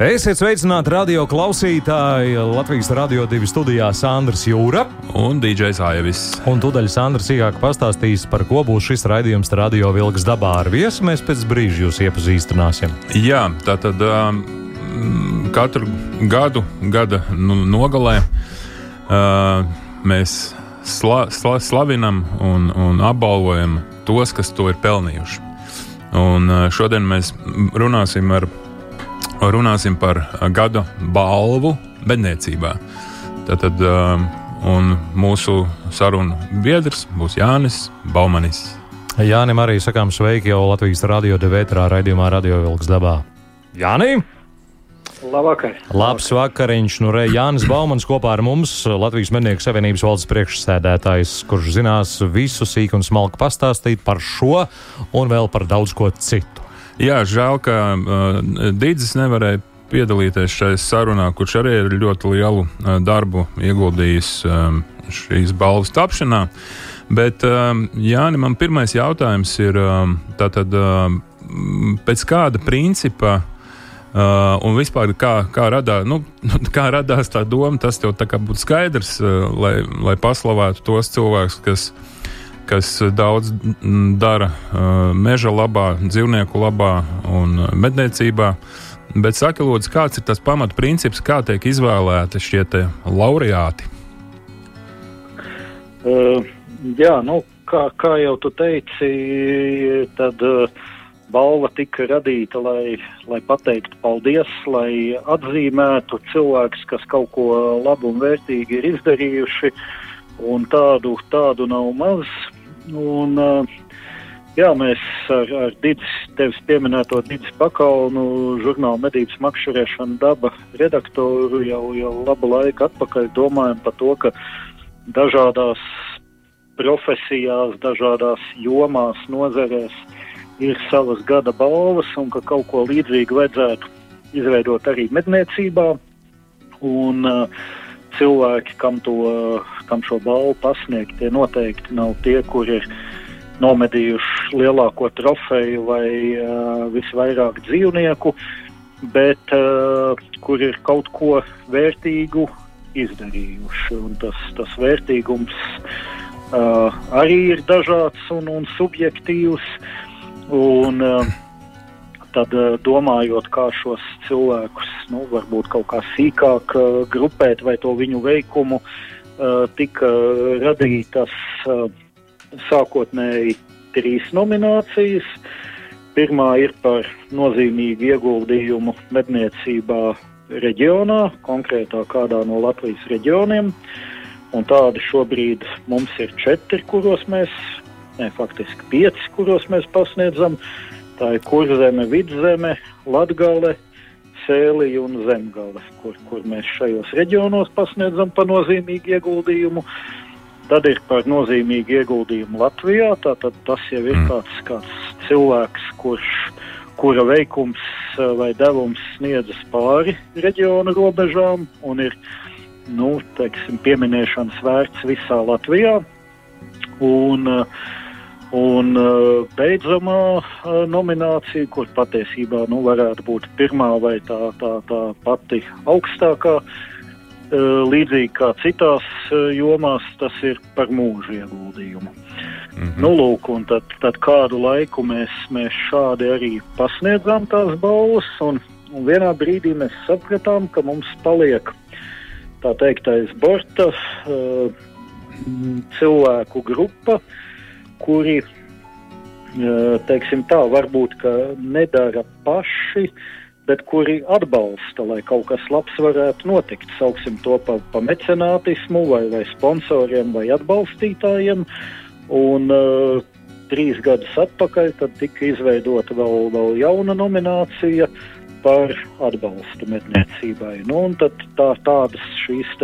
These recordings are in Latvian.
Esiet sveicināti radio klausītāji. Latvijas radio divi studijā Sandrs Jūra un DJs Aivis. Un tūdaļ Sandrs sīkāk pastāstīs, par ko būs šis raidījums Radio Vilks dabā ar viesu. Mēs pēc brīža jūs iepazīstināsim. Jā, tā tad um, katru gadu, gada nu, nogalē uh, mēs sla, sla, slavinam un, un apbalvojam tos, kas to ir pelnījuši. Un uh, šodien mēs runāsim ar runāsim par gada balvu medniecībā. Tātad, un mūsu sarunu biedrs būs Jānis Baumanis. Jānim arī sakām sveiki jau Latvijas radio devētrā raidījumā Radio Vilks dabā. Jāni! Labvakar. Labs vakariņš. Nu, re, Jānis Baumans kopā ar mums, Latvijas Mednieku Savienības valdes priekšsēdētājs, kurš zinās visu sīk un smalku pastāstīt par šo un vēl par daudz ko citu. Jā, žēl, ka uh, Digis nevarēja piedalīties šajā sarunā, kurš arī ir ļoti lielu uh, darbu ieguldījis um, šīs balvas tapšanā. Bet, um, Jāni, man pirmais jautājums ir, um, tātad, um, pēc kāda principa Uh, un vispār, kā, kā, radā, nu, kā radās tā doma, tas jau tā kā būtu skaidrs, uh, lai, lai paslavētu tos cilvēkus, kas kas daudz dara uh, meža labā, dzīvnieku labā un medniecībā. Bet saka, lūdzu, kāds ir tas pamatprincips, kā tiek izvēlēti šie laureāti? Uh, jā, nu, kā, kā jau tu teici, tad uh, balva tika radīta, lai, lai pateiktu paldies, lai atzīmētu cilvēkus, kas kaut ko labu un vērtīgi ir izdarījuši. Un tādu, tādu nav maz. Un, jā, mēs ar, ar Digis, tevis pieminēto Digis Pakaunu, žurnāla medības makšķerēšana daba redaktoru jau, jau labu laiku atpakaļ domājam par to, ka dažādās profesijās, dažādās jomās, nozarēs ir savas gada balvas un ka kaut ko līdzīgu vajadzētu izveidot arī medniecībā. Un, uh, cilvēki, kam, to, kam šo balvu pasniegt, tie noteikti nav tie, kuri ir nomedījuši lielāko trofeju vai uh, visvairāk dzīvnieku, bet uh, kur ir kaut ko vērtīgu izdarījuši. Un tas, tas vērtīgums uh, arī ir dažāds un, un subjektīvs. Un, uh, tad eh, domājot, kā šos cilvēkus nu, varbūt kaut kā sīkāk uh, grupēt vai to viņu veikumu, uh, tika radītas sākotnēji trīs nominācijas. Pirmā ir par nozīmīgu ieguldījumu medniecībā reģionā, konkrētā kādā no Latvijas reģioniem. Un tādi šobrīd mums ir četri, kuros mēs, ne faktiski pieci, kuros mēs pasniedzam uh, Tā ir kurzeme, vidzeme, latgale, sēlija un zemgale, kur, kur mēs šajos reģionos pasniedzam pa nozīmīgu ieguldījumu. Tad ir par nozīmīgu ieguldījumu Latvijā. Tātad tas jau ir mm. kāds, kāds cilvēks, kurš, kura veikums eh, vai devums sniedzas pāri reģiona robežām un ir nu, teiksim, pieminēšanas vērts visā Latvijā. Un, uh, Un uh, beidzamā uh, nominācija, kur patiesībā nu, varētu būt pirmā vai tā, tā, tā pati augstākā, uh, līdzīgi kā citās jomās, tas ir par mūža ieguldījumu. Mm -hmm. nu, lūk, tad, tad kādu laiku mēs, mēs šādi arī pasniedzām tās balvas, un, un vienā brīdī mēs sapratām, ka mums paliek tā teiktais borta cilvēku grupa, uh, kuri, teiksim tā, varbūt nedara paši, bet kuri atbalsta, lai kaut kas labs varētu notikt. Sauksim to par pa mecenātismu, vai, vai sponsoriem, vai atbalstītājiem. Un, uh, trīs gadus atpakaļ tika izveidota vēl, vēl jauna nominācija par atbalstu medniecībai. Nu, tā, tādas šīs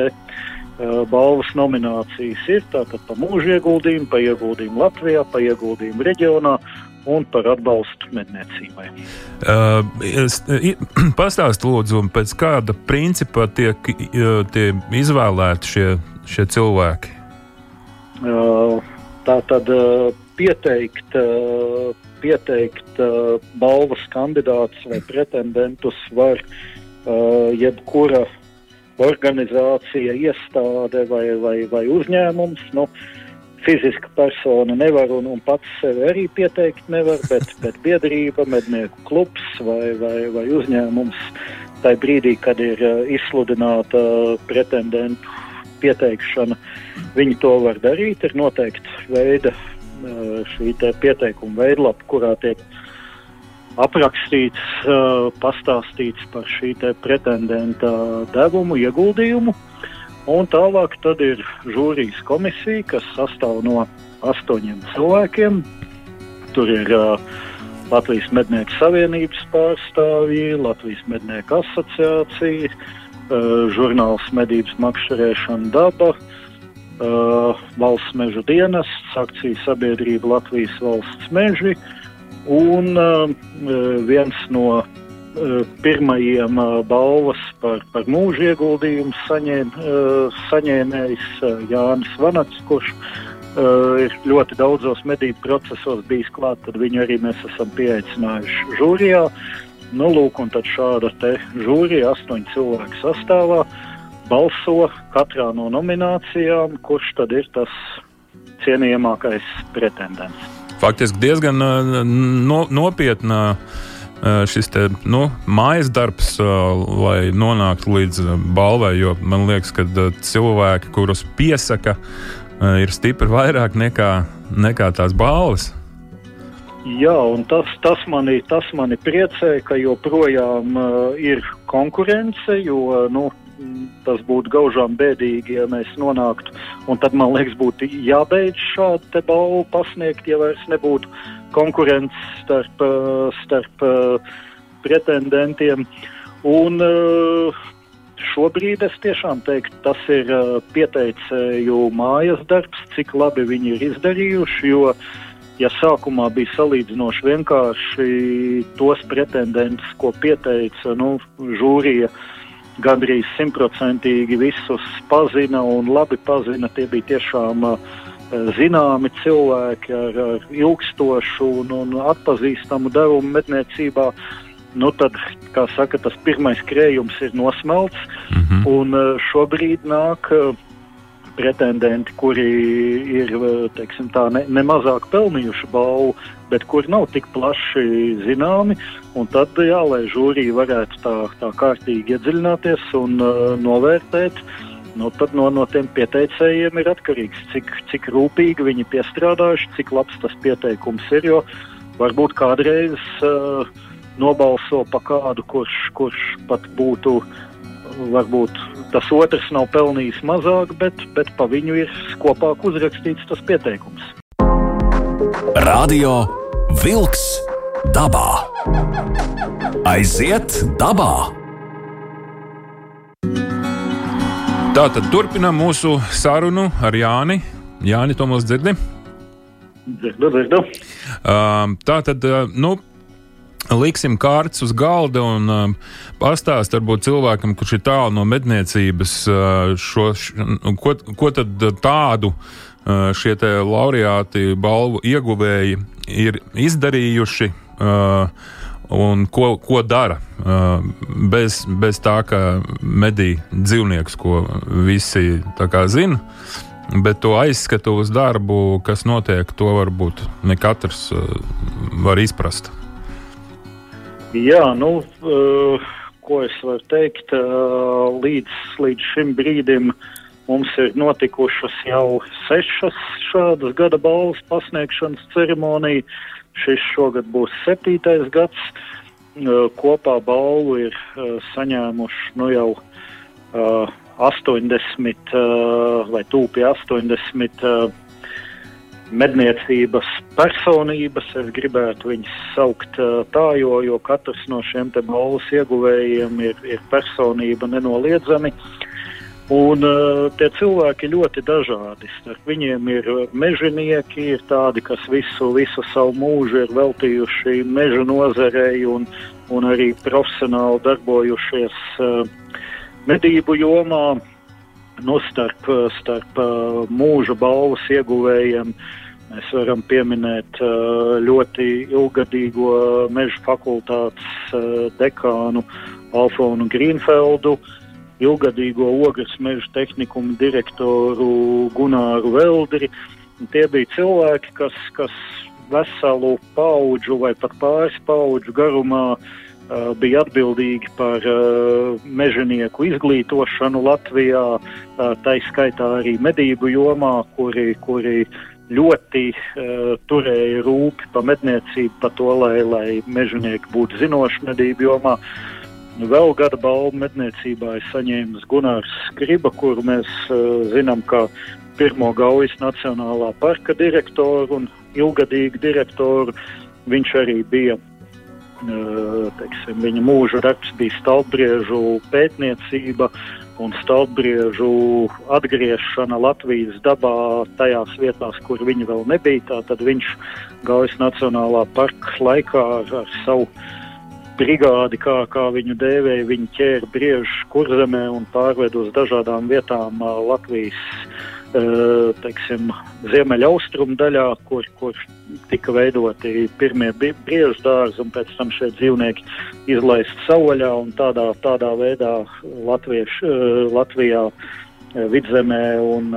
balvas nominācijas ir tātad par mūža ieguldījumu, par ieguldījumu Latvijā, par ieguldījumu reģionā un par atbalstu medniecībai. Uh, Pastāstiet, lūdzu, pēc kāda principa tiek tie izvēlēti šie, šie cilvēki? Uh, tā tad uh, pieteikt, uh, pieteikt uh, balvas kandidātus vai pretendentus var uh, jebkura organizācija, iestāde vai, vai, vai uzņēmums. Nu, fiziska persona nevar un, un pats sevi arī pieteikt nevar, bet, bet biedrība, mednieku klubs vai, vai, vai uzņēmums tajā brīdī, kad ir uh, izsludināta pretendentu pieteikšana, viņi to var darīt. Ir noteikti veida uh, šī pieteikuma veidlapa, kurā tiek aprakstīts, uh, pastāstīts par šī pretendenta devumu, ieguldījumu. Un tālāk ir žūrijas komisija, kas sastāv no astoņiem cilvēkiem. Tur ir uh, Latvijas Mednieku Savienības pārstāvji, Latvijas Mednieku asociācija, uh, žurnāls Medības makšķerēšana daba, uh, valsts meža dienests, akciju sabiedrība Latvijas valsts meži, uh, Un uh, viens no uh, pirmajiem uh, balvas par, par mūža ieguldījumu saņēm, saņēmējs Jānis Vanats, kurš ir ļoti daudzos medību procesos bijis klāt, tad viņu arī mēs esam pieaicinājuši žūrijā. Nu, lūk, un tad šāda te žūrija, astoņu cilvēku sastāvā, balso katrā no nominācijām, kurš tad ir tas cienījamākais pretendents faktiski diezgan no, nopietna šis te, nu, mājas darbs, lai nonāktu līdz balvai. Jo man liekas, ka cilvēki, kurus piesaka, ir stipri vairāk nekā, nekā tās balvas. Jā, un tas, tas, mani, tas mani priecē, ka joprojām uh, ir konkurence, jo nu, tas būtu gaužām bēdīgi, ja mēs nonāktu. Un tad man liekas, būtu jābeidz šādu balvu pasniegt, ja vairs nebūtu konkurences starp, eh, starp eh, pretendentiem. Un eh, šobrīd es tiešām teiktu, tas ir pieteicēju mājas darbs, cik labi viņi ir izdarījuši. Jo, ja sākumā bija salīdzinoši vienkārši tos pretendentus, ko pieteica nu, žūrija, uh, gandrīz simtprocentīgi visus pazina un labi pazina. Tie bija tiešām uh, zināmi cilvēki ar, ar ilgstošu un, un atpazīstamu devumu medniecībā. Nu, tad, kā saka, tas pirmais krējums ir nosmelts, mm -hmm. un uh, šobrīd nāk uh, pretendenti, kuri ir teiksim, tā, ne, ne mazāk pelnījuši balvu, bet kuri nav tik plaši zināmi. Tad, jā, lai žūrija varētu tā, tā kārtīgi iedziļināties un uh, novērtēt, nu, tad no, no tiem pieteicējiem ir atkarīgs, cik, cik rūpīgi viņi piestrādājuši, cik labs tas pieteikums ir. Jo varbūt kādreiz uh, nobalso pa kādu, kurš, kurš pat būtu varbūt tas otrs nav pelnījis mazāk, bet, bet pa viņu ir kopāk uzrakstīts tas pieteikums. Radio Wolks dabā. Aiziet dabā! Tātad turpinām mūsu sarunu ar Jāni. Jāni, to mums dzirdi? Dzirdu, dzirdu. Uh, tā tad, uh, nu, liksim kārtas uz galda un uh, pastāst varbūt cilvēkam, kurš ir tālu no medniecības, uh, šo, š, ko, ko tad tādu uh, šie laureāti, balvu ieguvēji ir izdarījuši. Uh, Un ko, ko dara uh, bez, bez tā, ka medī dzīvnieks, ko visi zina, bet to aizskatu uz darbu, kas notiek, to varbūt ne katrs uh, var izprast. Jā, nu, uh, ko es varu teikt, uh, līdz, līdz šim brīdim mums ir notikušas jau sešas šādas gada balvas pasniegšanas ceremonija. Šis šogad būs septītais gads. Uh, kopā balvu ir uh, saņēmuši nu, jau uh, 80 uh, vai tūpi 80 uh, medniecības personības. Es gribētu viņus saukt tā, jo, jo katrs no šiem balvas ieguvējiem ir, ir personība nenoliedzami. Un uh, tie cilvēki ļoti dažādi. Starp viņiem ir mežonieki, ir tādi, kas visu, visu savu mūžu ir veltījuši meža nozarei un, un arī profesionāli darbojušies uh, medību jomā. Nu, starp starp uh, mūža balvas ieguvējiem mēs varam pieminēt uh, ļoti ilgadīgo meža fakultātes uh, dekānu Alfonu Grīnfeldu. Ilgadīgo ogles meža tehnikumu direktoru Gunāru Veldri. Tie bija cilvēki, kas, kas veselu paudžu vai pat pāris paudžu garumā uh, bija atbildīgi par uh, mežonieku izglītošanu Latvijā, uh, tā skaitā arī medību jomā, kuri, kuri ļoti turēja rūpi par medniecību, par to, lai, lai mežonieki būtu zinoši medību jomā. Vēl gada balvu medniecībā ir saņēmis Gunārs Skriba, kuru mēs uh, zinām kā pirmo Gaujas Nacionālā parka direktoru un ilgadīgu direktoru. Viņš arī bija, teiksim, viņa mūža darbs bija stalbriežu pētniecība un stalbriežu atgriešana Latvijas dabā tajās vietās, kur viņi vēl nebija. Tātad viņš Gaujas Nacionālā parka laikā ar, ar savu brigādi, kā, kā viņu dēvēja, viņi ķēra briežus kurzemē un pārved uz dažādām vietām Latvijas teiksim, ziemeļaustrumu daļā, kur, kur tika veidoti pirmie briežu dārzi, un pēc tam šie dzīvnieki izlaisti savvaļā, un tādā, tādā veidā Latviešu, uh, Latvijā vidzemē un,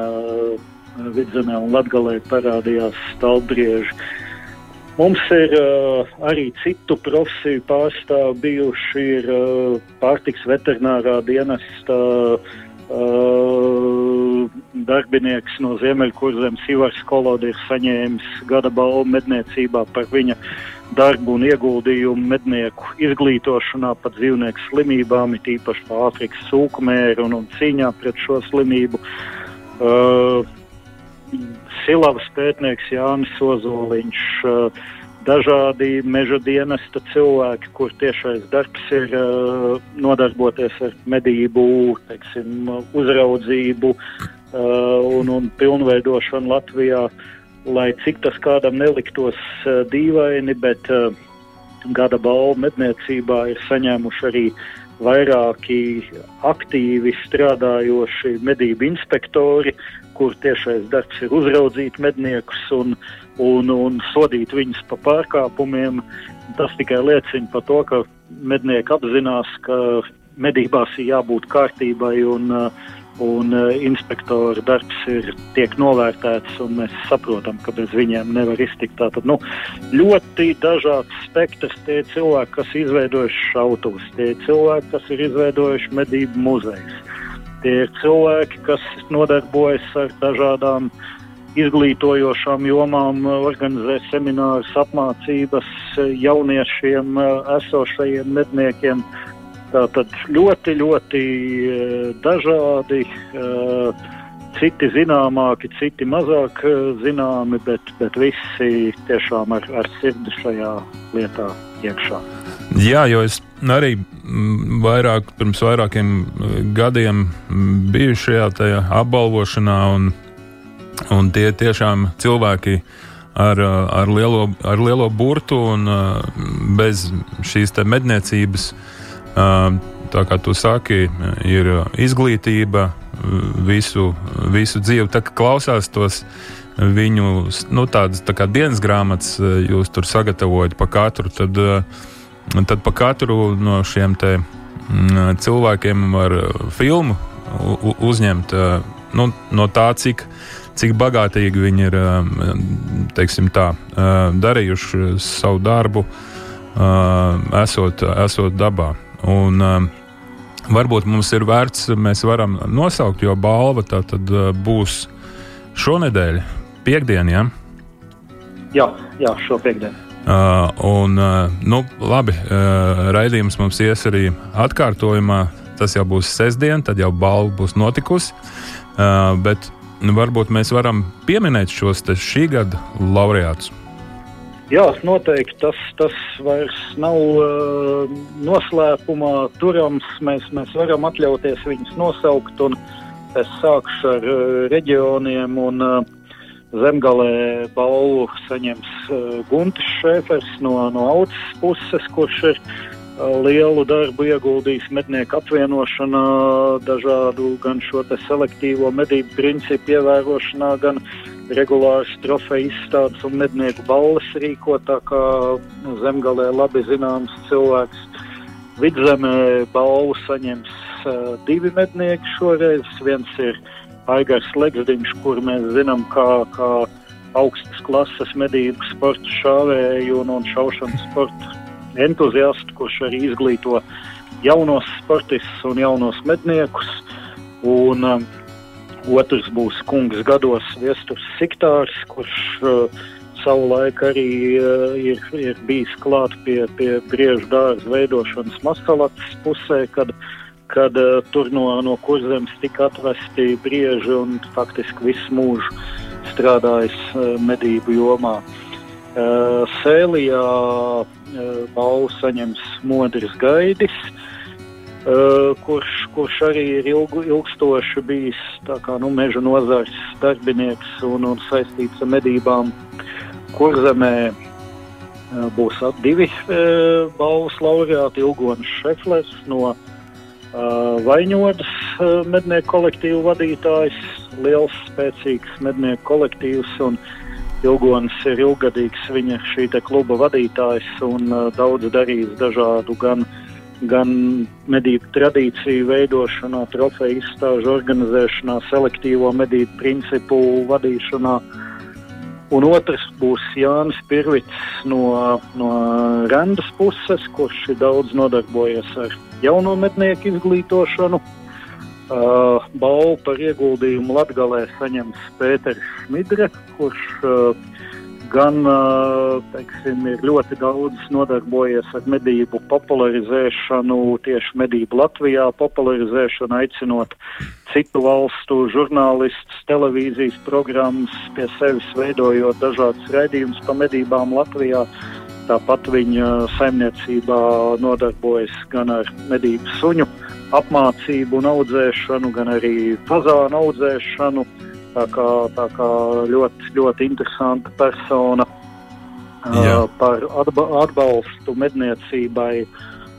vidzemē un Latgalē parādījās stalbrieži. Mums ir uh, arī citu profesiju pārstāvji bijuši. Ir uh, pārtiks veterinārā dienesta uh, darbinieks no Ziemeļkurzemes Ivars Kolodi ir saņēmis gada balvu medniecībā par viņa darbu un ieguldījumu mednieku izglītošanā par dzīvnieku slimībām, it īpaši par Āfrikas sūkumēru un, un cīņā pret šo slimību. Uh, Silavas pētnieks Jānis Ozoliņš, dažādi meža dienesta cilvēki, kur tiešais darbs ir nodarboties ar medību, teiksim, uzraudzību un, un pilnveidošanu Latvijā, lai cik tas kādam neliktos dīvaini, bet gada balvu medniecībā ir saņēmuši arī vairāki aktīvi strādājoši medību inspektori, kur tiešais darbs ir uzraudzīt medniekus un, un, un sodīt viņus par pārkāpumiem. Tas tikai liecina par to, ka mednieki apzinās, ka medībās ir jābūt kārtībai un, un inspektora darbs ir tiek novērtēts, un mēs saprotam, ka bez viņiem nevar iztikt. Tātad nu, ļoti dažāds spektrs tie cilvēki, kas izveidojuši šautavus, tie cilvēki, kas ir izveidojuši medību muzejus Tie ir cilvēki, kas nodarbojas ar dažādām izglītojošām jomām, organizē seminārus, apmācības jauniešiem, esošajiem medniekiem. Tātad ļoti, ļoti eh, dažādi, eh, citi zināmāki, citi mazāk eh, zināmi, bet, bet visi tiešām ar, ar sirdi šajā lietā iekšā. Jā, jo es arī mm, vairāk, pirms vairākiem eh, gadiem mm, biju šajā apbalvošanā, un, un tie tiešām cilvēki ar, ar, lielo, ar lielo burtu un bez šīs medniecības, tā kā tu saki, ir izglītība visu, visu dzīvi. Tā kā klausās tos viņu nu, tādas tā dienas grāmatas, jūs tur sagatavojat pa katru. Tad, uh, Un tad pa katru no šiem te, mm, cilvēkiem var uh, filmu uzņemt uh, nu, no tā, cik, cik bagātīgi viņi ir um, tā, uh, darījuši savu darbu, esot, esot dabā. Un, um, varbūt mums ir vērts, mēs varam nosaukt, jo balva tā tad būs šonadēļ, piekdienā. Ja? Jā, jā, šo piekdienu. Uh, un, uh, nu, labi, uh, raidījums mums ies arī atkārtojumā. Tas jau būs sestdien, tad jau balva būs notikusi. Uh, bet nu, varbūt mēs varam pieminēt šos šī gada laureātus. Jā, noteikti tas, tas vairs nav uh, noslēpumā turams. Mēs, mēs varam atļauties viņus nosaukt. Es sākšu ar uh, reģioniem un uh, zemgalē balvu saņems uh, Guntis Šēfers no, no audzes puses, kurš ir uh, lielu darbu ieguldījis mednieku apvienošanā, dažādu gan šo selektīvo medību principu ievērošanā, gan regulārs trofeju izstādes un mednieku balles rīko, tā kā nu, zemgalē labi zināms cilvēks. Vidzemē balvu saņems uh, divi mednieki šoreiz. Viens ir Aigars Legsdiņš, kur mēs zinām, kā, kā augstas klases medību sporta šāvēju un, un šaušanas sporta entuziastu, kurš arī izglīto jaunos sportistus un jaunos medniekus. Un, um, Otrs būs kungs gados Viesturs Siktārs, kurš uh, savulaik arī uh, ir, ir bijis klāt pie, pie briežu dārza veidošanas masalatas pusē, kad, kad uh, tur no, no kurzemes tika atvesti brieži un faktiski visu mūžu strādājis uh, medību jomā. Uh, Sēlijā uh, balvu saņems Modris Gaidis, Uh, kurš, kurš arī ir ilgu, ilgstoši bijis kā, nu, meža nozares darbinieks un, un saistīts ar medībām. Kurzemē uh, būs divi uh, balvas laureāti - Ilgons Šeflers no uh, Vaņodas uh, mednieku kolektīvu vadītājs, liels, spēcīgs mednieku kolektīvs. Ilgons ir ilgadīgs viņa šī kluba vadītājs un uh, daudz darījis dažādu gan uh, gan medību tradīciju veidošanā, trofeju izstāžu organizēšanā, selektīvo medību principu vadīšanā. Un otrs būs Jānis Pirvits no, no Randas puses, kurš ir daudz nodarbojies ar jauno mednieku izglītošanu. Uh, balvu par ieguldījumu Latgalē saņems Pēters Šmidre, kurš uh, gan teiksim, ir ļoti daudz nodarbojies ar medību popularizēšanu, tieši medību Latvijā popularizēšanu, aicinot citu valstu žurnālistus, televīzijas programmas pie sevis, veidojot dažādas raidījumus par medībām Latvijā. Tāpat viņa saimniecībā nodarbojas gan ar medību suņu apmācību un audzēšanu, gan arī fazānu audzēšanu Tā kā, tā kā ļoti, ļoti interesanta persona Jā. uh, par atba atbalstu medniecībai.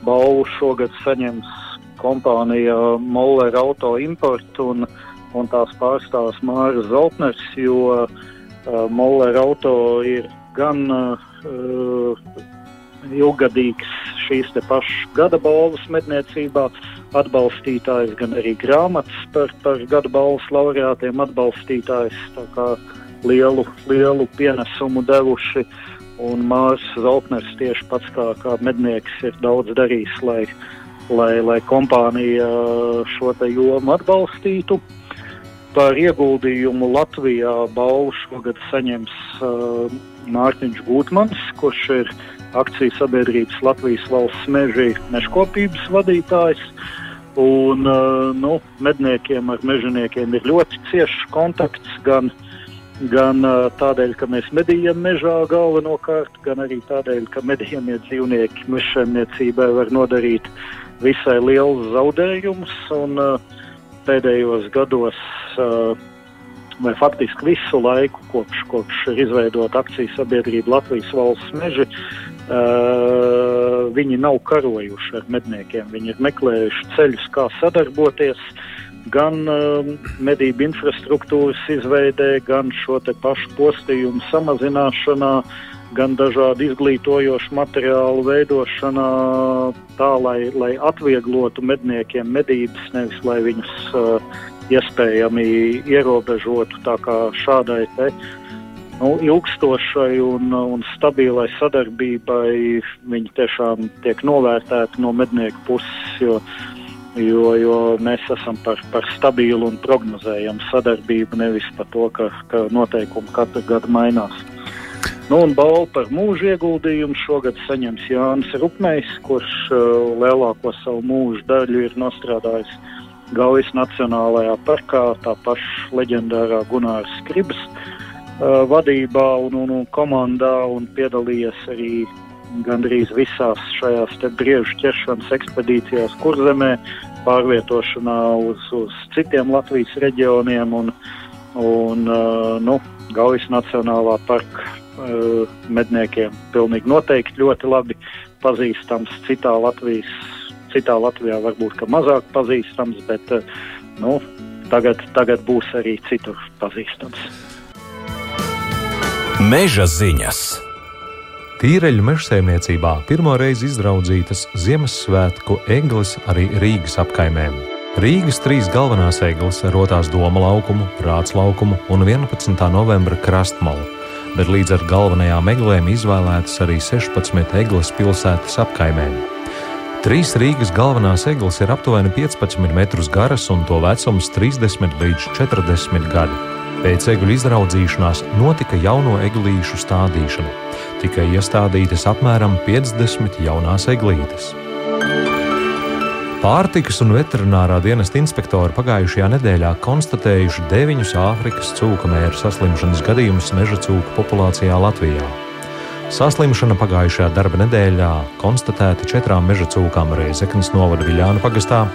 Balvu šogad saņems kompānija Moller Auto Import un, un tās pārstāvs Māris Zoltners, jo uh, Moller Auto ir gan uh, ilgadīgs šīs te pašas gada balvas medniecībā, atbalstītājs, gan arī grāmatas par, par gada balvas laureātiem atbalstītājs. Lielu, lielu pienesumu devuši, un Mārcis Zaltners tieši pats kā, kā mednieks ir daudz darījis, lai, lai, lai kompānija šo jomu atbalstītu. Par ieguldījumu Latvijā balvu šogad saņems uh, Mārtiņš Gutmans, kurš ir akciju sabiedrības Latvijas valsts meža meškopības vadītājs. Un, uh, nu, medniekiem ar mežoniekiem ir ļoti ciešs kontakts gan, gan uh, tādēļ, ka mēs medījam mežā galvenokārt, gan arī tādēļ, ka medījamie dzīvnieki mežsaimniecībai var nodarīt visai lielus zaudējumus. Un, uh, pēdējos gados, vai faktiski visu laiku, kopš, kopš ir izveidota akciju sabiedrība Latvijas valsts meži, Uh, viņi nav karojuši ar medniekiem. Viņi ir meklējuši ceļus, kā sadarboties gan uh, medību infrastruktūras izveidē, gan šo pašu postījumu samazināšanā, gan dažādu izglītojošu materiālu veidošanā, tā lai, lai atvieglotu medniekiem medības, nevis lai viņus uh, iespējami ierobežotu tā kā šādai te nu, ilgstošai un, un stabilai sadarbībai viņi tiešām tiek novērtēti no mednieku puses, jo, jo, jo mēs esam par, par stabilu un prognozējamu sadarbību, nevis par to, ka, ka noteikumi katru gadu mainās. Nu, un balvu par mūža ieguldījumu šogad saņems Jānis Rupmējs, kurš uh, lielāko savu mūža daļu ir nostrādājis Gaujas Nacionālajā parkā, tā paša leģendārā Gunārs Skribs. Uh, uh, vadībā un, un, un komandā un piedalījies arī gandrīz visās šajās briežu ķeršanas ekspedīcijās, kur zemē, pārvietošanā uz, uz citiem Latvijas reģioniem. Un, un, uh, nu, Gaujas Nacionālā parka uh, medniekiem pilnīgi noteikti ļoti labi pazīstams. Citā, Latvijas, citā Latvijā varbūt mazāk pazīstams, bet uh, nu, tagad, tagad būs arī citur pazīstams. Meža ziņas! Tīreļu mežsaimniecībā pirmo reizi izraudzītas Ziemassvētku eglis arī Rīgas apkaimēm. Rīgas trīs galvenās eglis - Rotās Doma laukumu, Rāts laukumu un 11. novembra krastmalu, bet līdz ar galvenajām eglēm izvēlētas arī 16 eglis pilsētas apkaimēm. Trīs Rīgas galvenās eglis ir aptuveni 15 metrus garas un to vecums 30 līdz 40 gadi. Pēc egļu izraudzīšanās notika jauno eglīšu stādīšana tika iestādītas apmēram 50 jaunās eglītes. Pārtikas un veterinārā dienesta inspektori pagājušajā nedēļā konstatējuši deviņus Āfrikas cūku mēru saslimšanas gadījumus meža cūku populācijā Latvijā. Saslimšana pagājušajā darba nedēļā konstatēta četrām meža cūkām Reizeknas novada Viļānu pagastā,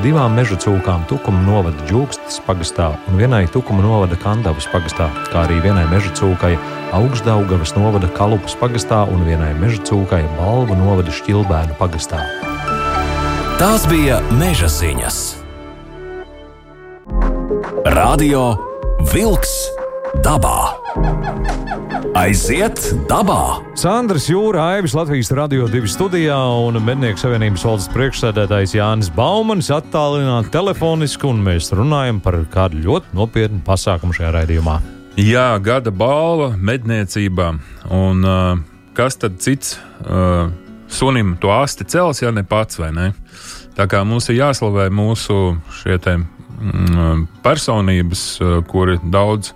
divām meža cūkām Tukuma novada Džūkstas pagastā un vienai Tukuma novada Kandavas pagastā, kā arī vienai meža cūkai Augstdaugavas novada Kalupas pagastā un vienai meža cūkai Balvu novada Šķilbēnu pagastā. Tās bija meža ziņas. Radio Vilks dabā! Aiziet dabā! Sandrs Jūra, Aivis Latvijas Radio 2 studijā un Mednieku savienības valdes priekšsēdētājs Jānis Baumanis attālināti telefoniski, un mēs runājam par kādu ļoti nopietnu pasākumu šajā raidījumā. Jā, gada balva medniecībā. Un, uh, kas tad cits uh, sunim to asti cels, ja ne pats vai ne? Tā kā mums ir jāslavē mūsu šie te, mm, personības, uh, kuri daudz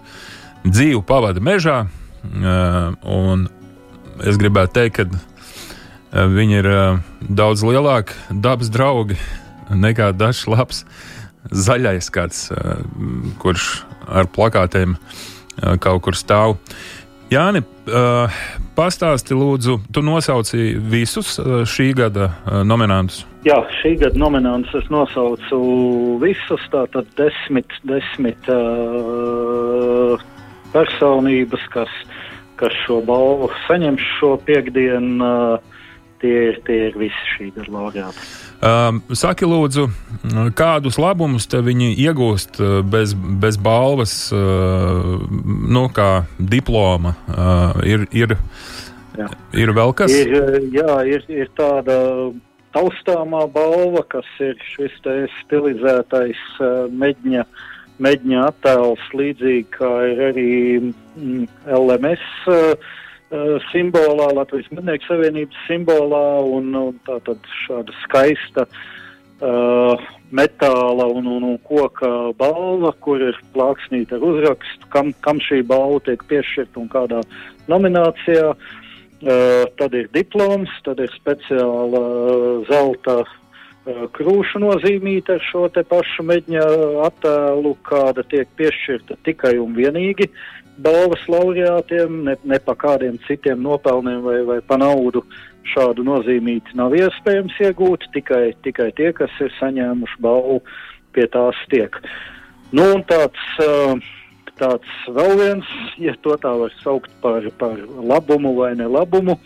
dzīvu pavada mežā, Un es gribētu teikt, ka viņi ir daudz lielāki dabas draugi nekā dažs labs zaļais kāds, kurš ar plakātiem kaut kur stāv. Jāni, pastāsti lūdzu, tu nosauci visus šī gada nominantus. Jā, šī gada nominants es nosaucu visus, tātad desmit, desmit uh, personības, kas, kas šo balvu saņems šo piekdienu. Tie, tie ir visi šī gada laureāti. Um, saki, lūdzu, kādus labumus viņi iegūst bez, bez balvas, uh, nu, kā diploma? Uh, ir, ir, jā. ir vēl kas? Ir, jā, ir, ir tāda taustāmā balva, kas ir šis stilizētais uh, meģņa uh, meģņa attēls, līdzīgi kā ir arī mm, LMS uh, uh, simbolā, Latvijas Mednieku Savienības simbolā, un, un tā tad šāda skaista uh, metāla un, un, un koka balva, kur ir plāksnīta ar uzrakstu, kam, kam šī balva tiek piešķirta un kādā nominācijā. Uh, tad ir diploms, tad ir speciāla uh, zelta Eh, krūšu nozīmīta ar šo te pašu meģņa attēlu, kāda tiek piešķirta tikai un vienīgi balvas laureātiem, ne, ne pa kādiem citiem nopelniem vai, vai pa naudu šādu nozīmīti nav iespējams iegūt, tikai, tikai tie, kas ir saņēmuši balvu, pie tās tiek. Nu, un tāds, eh, tāds vēl viens, ja to tā var saukt par, par labumu vai nelabumu,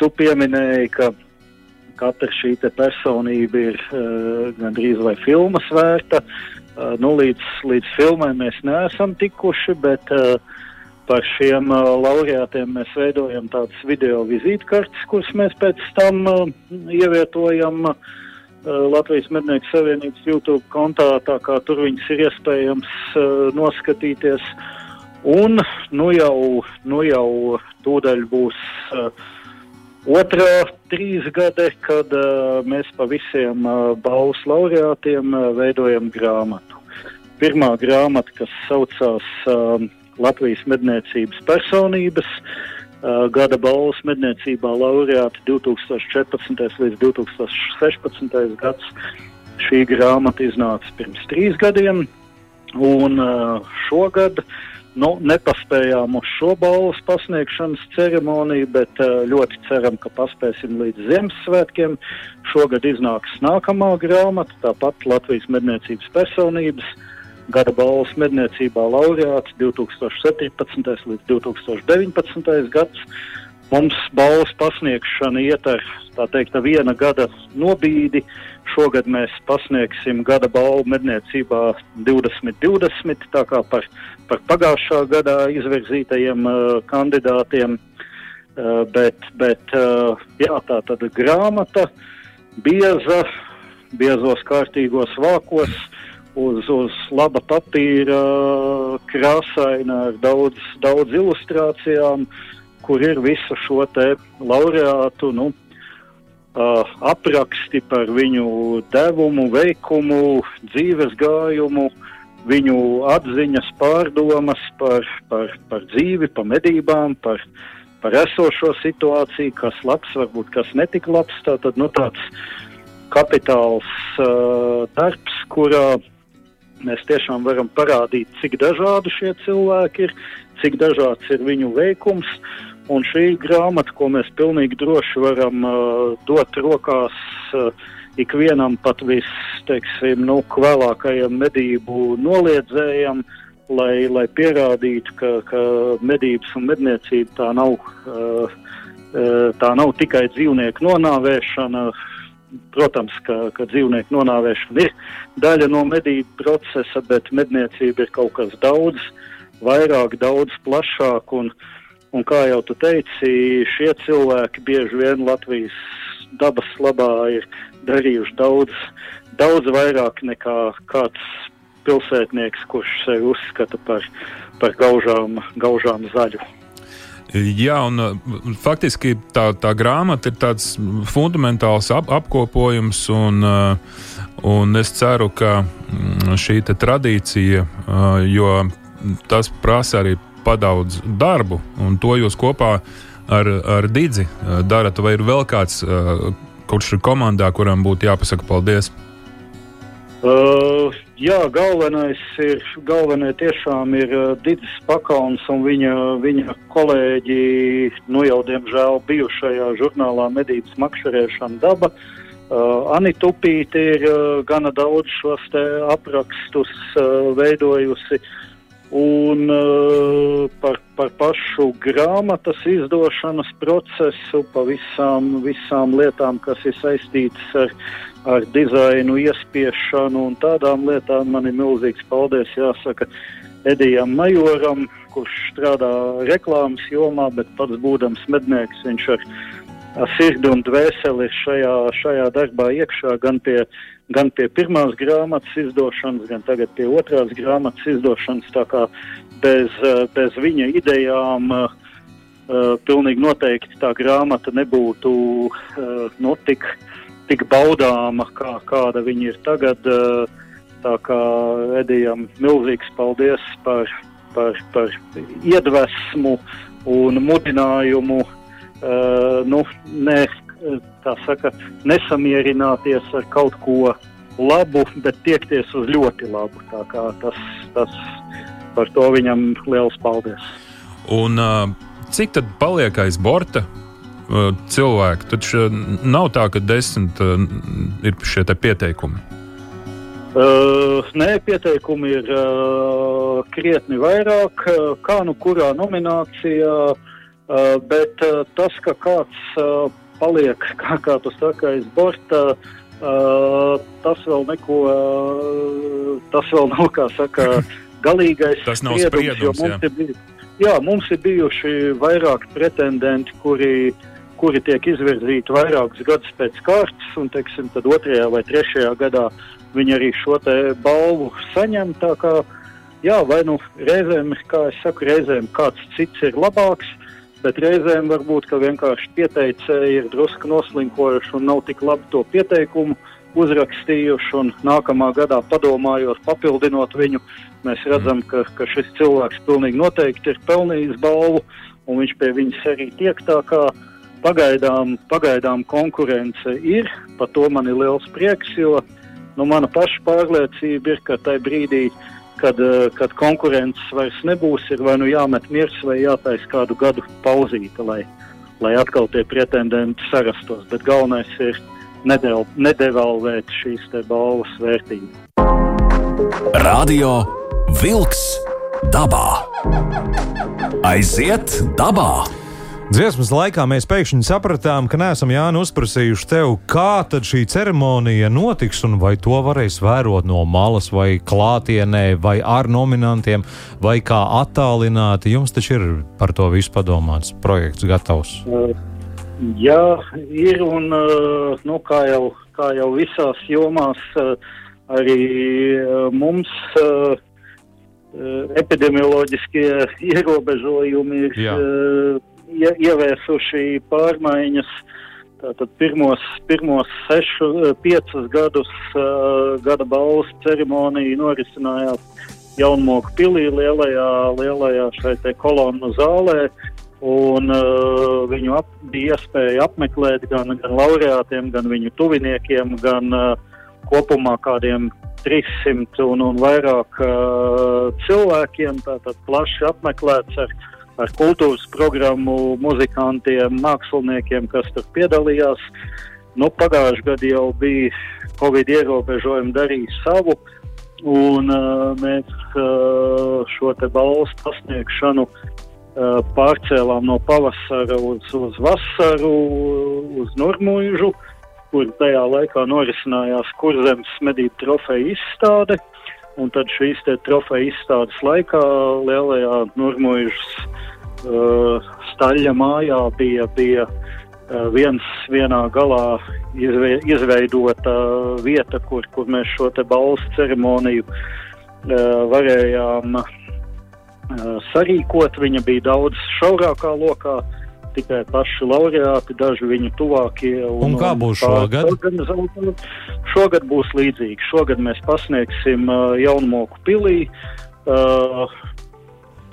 tu pieminēji, ka katra šī personība ir uh, gandrīz vai filmas vērta. Uh, nu, līdz, līdz filmai mēs neesam tikuši, bet uh, par šiem uh, laureātiem mēs veidojam tādas video vizītkartes, kuras mēs pēc tam uh, ievietojam uh, Latvijas Mednieku Savienības YouTube kontā, tā kā tur viņas ir iespējams uh, noskatīties. Un nu jau, nu jau tūdaļ būs uh, Otrā trīsgade, kad uh, mēs pa visiem uh, balvas laureātiem uh, veidojam grāmatu. Pirmā grāmata, kas saucās uh, Latvijas medniecības personības, uh, gada balvas medniecībā laureāti 2014. līdz 2016. gads. Šī grāmata iznāca pirms trīs gadiem, un uh, šogad Nu, nepaspējām uz šo balvas pasniegšanas ceremoniju, bet uh, ļoti ceram, ka paspēsim līdz Ziemassvētkiem. Šogad iznāks nākamā grāmata, tāpat Latvijas medniecības personības gada balvas medniecībā laureāts 2017. līdz 2019. gads. Mums balvas pasniegšana iet ar teikt, viena gada nobīdi. Šogad mēs pasniegsim gada balvu medniecībā 2020, tā kā par par pagājušā gadā izvirzītajiem uh, kandidātiem. Uh, bet, bet uh, jā, tā tad grāmata bieza, biezos kārtīgos vākos, uz, uz laba papīra, krāsaina ar daudz, daudz ilustrācijām, kur ir visu šo te laureātu, nu, Uh, apraksti par viņu devumu, veikumu, dzīves gājumu, viņu atziņas, pārdomas par, par, par dzīvi, par medībām, par, par esošo situāciju, kas labs, varbūt kas netika labs. Tātad nu, tāds kapitāls uh, darbs, kurā mēs tiešām varam parādīt, cik dažādi šie cilvēki ir, cik dažāds ir viņu veikums. Un šī grāmata, ko mēs pilnīgi droši varam uh, dot rokās uh, ikvienam pat visteiksim, nu, kvēlākajam medību noliedzējam, lai, lai pierādītu, ka, ka medības un medniecība tā nav, uh, tā nav tikai dzīvnieku nonāvēšana. Protams, ka, ka dzīvnieku nonāvēšana ir daļa no medību procesa, bet medniecība ir kaut kas daudz vairāk, daudz plašāk. Un, un kā jau tu teici, šie cilvēki bieži vien Latvijas dabas labā ir darījuši daudz, daudz vairāk nekā kāds pilsētnieks, kurš sevi uzskata par, par gaužām, gaužām zaļu. Jā, un faktiski tā, tā grāmata ir tāds fundamentāls ap, apkopojums, un, un es ceru, ka mm, šī tradīcija, jo tas prasa arī padaudz darbu, un to jūs kopā ar, ar Digi darat, vai ir vēl kāds kurš ir komandā, kuram būtu jāpasaka paldies? Uh, jā, galvenais ir, galvenais tiešām ir uh, Digis Pakauns un viņa, viņa kolēģi, nu jau diemžēl bijušajā žurnālā medības makšķerēšana daba. Uh, Anita Upīte ir uh, gana daudz šos aprakstus uh, veidojusi. Uh, Un uh, par, par pašu grāmatas izdošanas procesu, pa visām, visām lietām, kas ir saistītas ar, ar dizainu, iespiešanu un tādām lietām, man ir milzīgs paldies jāsaka Edijam Majoram, kurš strādā reklāmas jomā, bet pats būdams mednieks, viņš ar, ar sirdi un dvēseli šajā, šajā darbā iekšā gan pie gan pie pirmās grāmatas izdošanas, gan tagad pie otrās grāmatas izdošanas. Tā kā bez, eh, bez viņa idejām uh, pilnīgi noteikti tā grāmata nebūtu uh, nu, tik, tik baudāma, kā, kāda viņa ir tagad. Uh, tā kā Edijam milzīgs paldies par, par, par iedvesmu un mudinājumu. Uh, nu, ne tā saka, nesamierināties ar kaut ko labu, bet tiekties uz ļoti labu. Tas, tas par to viņam liels paldies. Un, cik tad paliek aiz borta? Cilvēki taču nav tā, ka desmit ir šie pieteikumi. Uh, nē, pieteikumi ir uh, krietni vairāk, kā nu kurā nominācijā, uh, bet uh, tas, ka kāds uh, paliek, kā, kā tu saki, aiz borta. Uh, tas vēl neko, uh, tas vēl nav, kā saka, galīgais tas nav spriedums. spriedums jā. Bij, jā, mums ir bijuši vairāk pretendenti, kuri, kuri tiek izvirzīti vairākus gadus pēc kārtas, un, teiksim, tad otrajā vai trešajā gadā viņi arī šo te balvu saņem. Tā kā, jā, vai nu reizēm, kā es saku, reizēm kāds cits ir labāks, bet reizēm varbūt vienkārši pieteicēji ir drusku noslinkojuši un nav tik labi to pieteikumu uzrakstījuši. Un nākamā gadā, padomājot, papildinot viņu, mēs redzam, ka, ka šis cilvēks pilnīgi noteikti ir pelnījis balvu, un viņš pie viņas arī tiek tā kā. Pagaidām, pagaidām konkurence ir, par to man ir liels prieks, jo nu, mana paša pārliecība ir, ka tajā brīdī, kad, uh, kad konkurences vairs nebūs, ir vai nu jāmet miers, vai jātaisa kādu gadu pauzīte, lai, lai atkal tie pretendenti sarastos. Bet galvenais ir nedel, nedevalvēt šīs balvas vērtību. Radio Vilks dabā. Aiziet dabā! Dziesmas laikā mēs pēkšņi sapratām, ka neesam Jāni uzprasījuši tev, kā tad šī ceremonija notiks, un vai to varēs vērot no malas, vai klātienē, vai ar nominantiem, vai kā attālināti. Jums taču ir par to visu padomāts, projekts gatavs. Uh, jā, ir un uh, nu, kā, jau, kā jau visās jomās, uh, arī mums epidemioloģiskie ierobežojumi ir. Jā ieviesuši pārmaiņas. Tātad pirmos, pirmos sešu, eh, piecus gadus uh, gada balvas ceremonija norisinājās Jaunmoku pilī lielajā, lielajā šai te kolonu zālē. Un uh, viņu ap, bija iespēja apmeklēt gan, gan laureātiem, gan viņu tuviniekiem, gan uh, kopumā kādiem 300 un, un vairāk uh, cilvēkiem. Tātad plaši apmeklēts ar ar kultūras programmu, muzikantiem, māksliniekiem, kas tur piedalījās. Nu, Pagājušajā gadā jau bija Covid ierobežojumi darījis savu, un uh, mēs uh, šo te balstu pasniegšanu uh, pārcēlām no pavasara uz, uz vasaru, uz Nurmuļžu, kur tajā laikā norisinājās kurzemes medību trofeja izstāde. Un tad šīs trofeja izstādes laikā lielajā Nurmuļžas uh, staļa mājā bija, bija uh, viens vienā galā izve, izveidota vieta, kur, kur mēs šo te balsu ceremoniju uh, varējām uh, sarīkot. Viņa bija daudz šaurākā lokā. Tikai paši laureāti, daži viņu tuvākie. Un, un kā būs šogad? Šogad būs līdzīgi. Šogad mēs pasniegsim uh, Jaunmoku pilī. Uh,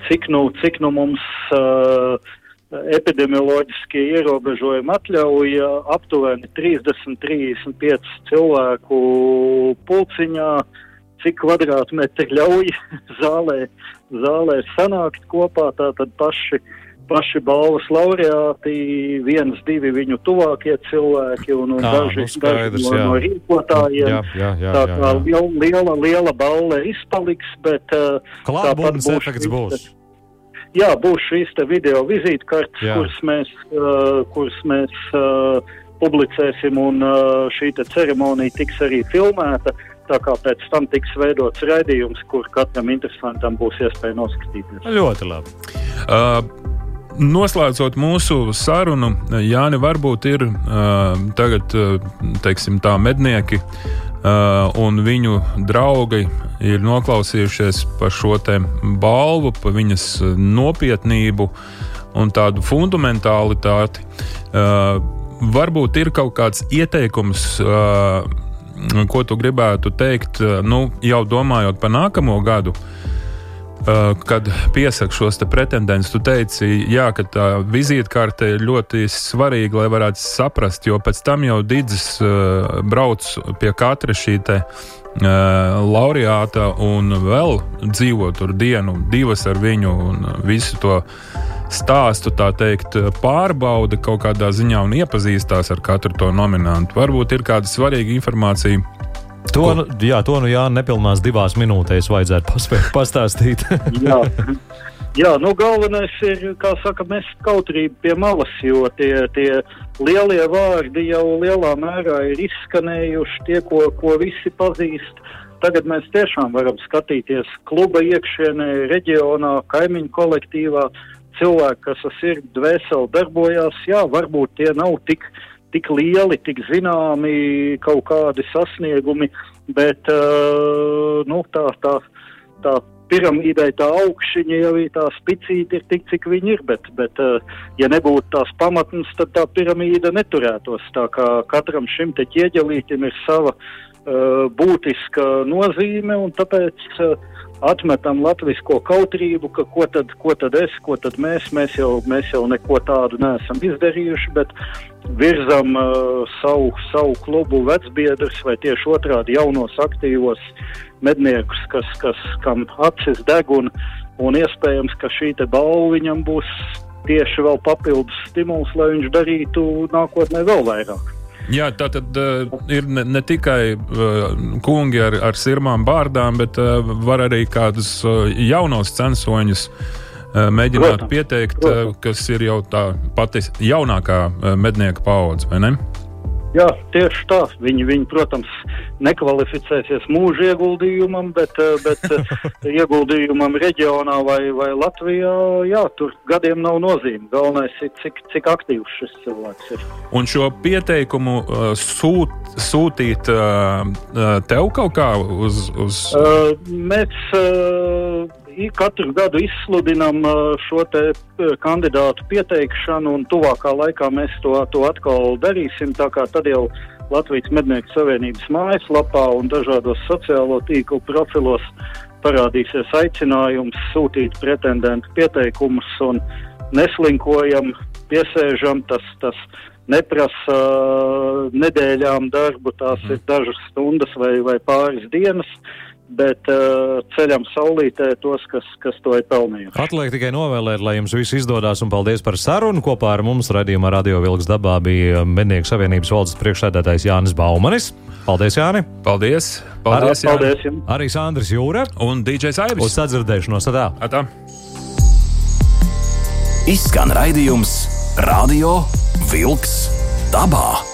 cik nu, cik nu mums uh, epidemioloģiskie ierobežojumi atļauj aptuveni 30-35 cilvēku pulciņā, cik kvadrātmetri ļauj zālē, zālē sanākt kopā, tātad paši paši balvas laureāti, viens, divi viņu tuvākie cilvēki un, un Jā, daži, nu skaidrs, daži no, no rīkotājiem. Jā, jā, jā, tā jā, kā jā. liela, liela balva izpaliks, bet uh, Klātbūtnes efekts būs. Jā, būs šīs video vizītkartes, Jā. kuras mēs, uh, kuras mēs uh, publicēsim, un uh, šī ceremonija tiks arī filmēta. Tā kā pēc tam tiks veidots raidījums, kur katram interesantam būs iespēja noskatīties. Ļoti labi. Uh, Noslēdzot mūsu sarunu, Jāni, varbūt ir uh, tagad, teiksim, tā mednieki uh, un viņu draugi ir noklausījušies par šo te balvu, par viņas nopietnību un tādu fundamentālitāti. Uh, varbūt ir kaut kāds ieteikums. Uh, Ko tu gribētu teikt, nu, jau domājot par nākamo gadu, Uh, kad piesaka šos pretendentus, tu teici, jā, ka tā vizītkarte ir ļoti svarīga, lai varētu saprast, jo pēc tam jau Digis uh, brauc pie katra šī te, uh, laureāta un vēl dzīvo tur dienu, divas ar viņu un visu to stāstu, tā teikt, pārbauda kaut kādā ziņā un iepazīstās ar katru to nominantu. Varbūt ir kāda svarīga informācija To, nu, jā, to nu jā, nepilnās divās minūtēs vajadzētu paspēt pastāstīt. jā. jā, nu galvenais ir, kā saka, mest kautrību pie malas, jo tie, tie lielie vārdi jau lielā mērā ir izskanējuši, tie, ko, ko visi pazīst. Tagad mēs tiešām varam skatīties kluba iekšienē, reģionā, kaimiņu kolektīvā. Cilvēki, kas ar sirdi dvēseli darbojās, jā, varbūt tie nav tik tik lieli, tik zināmi kaut kādi sasniegumi, bet uh, nu, tā, tā, tā piramīdai tā augšņa jau ir tā spicīta, ir tik, cik viņi ir. Bet, bet uh, ja nebūtu tās pamatnes, tad tā piramīda neturētos. Tā kā katram šim te ķieģelītim ir sava. Būtiska nozīme, un tāpēc uh, atmetam latvisko kautrību, ka ko tad, ko tad es, ko tad mēs, mēs jau, mēs jau neko tādu neesam izdarījuši, bet virzam uh, savu, savu klubu vecbiedrus vai tieši otrādi jaunos aktīvos medniekus, kas, kas, kam acis deg un, un iespējams, ka šī te balva viņam būs tieši vēl papildus stimuls, lai viņš darītu nākotnē vēl vairāk. Jā, tā tad uh, ir ne, ne tikai uh, kungi ar, ar sirmām bārdām, bet uh, var arī kādus uh, jaunos censoņus uh, mēģināt protams, pieteikt, protams. Uh, kas ir jau tā pati jaunākā uh, mednieka paudze, vai ne? Jā, tieši tā. Viņi, viņi, protams, nekvalificēsies mūža ieguldījumam, bet, eh, bet eh, ieguldījumam reģionā vai, vai Latvijā, jā, tur gadiem nav nozīme. Galvenais ir, cik, cik aktīvs šis cilvēks ir. Un šo pieteikumu uh, sūt, sūtīt uh, tev kaut kā uz. uz... Uh, mēs, uh, katru gadu izsludinām šo kandidātu pieteikšanu, un tuvākā laikā mēs to, to atkal darīsim. Tad jau Latvijas Mednieku Savienības mājaslapā un dažādos sociālo tīklu profilos parādīsies aicinājums sūtīt pretendentu pieteikumus un neslinkojam, piesēžam. Tas, tas neprasa uh, nedēļām darbu, tās mm. ir dažas stundas vai, vai pāris dienas. Uh, bet uh, ceļam saulītē tos, kas, kas to ir pelnījuši. Atliek tikai novēlēt, lai jums viss izdodas, un paldies par sarunu. Kopā ar mums radījumā Radio Vilks dabā bija Mednieku savienības valdes priekšsēdētājs Jānis Baumanis. Paldies, Jāni! Paldies! Paldies, Ar, paldies jums! Arī Sandrs Jūra un DJs Aivis. Uz sadzirdēšanos! Atā. Atā. Izskan raidījums Radio Vilks dabā.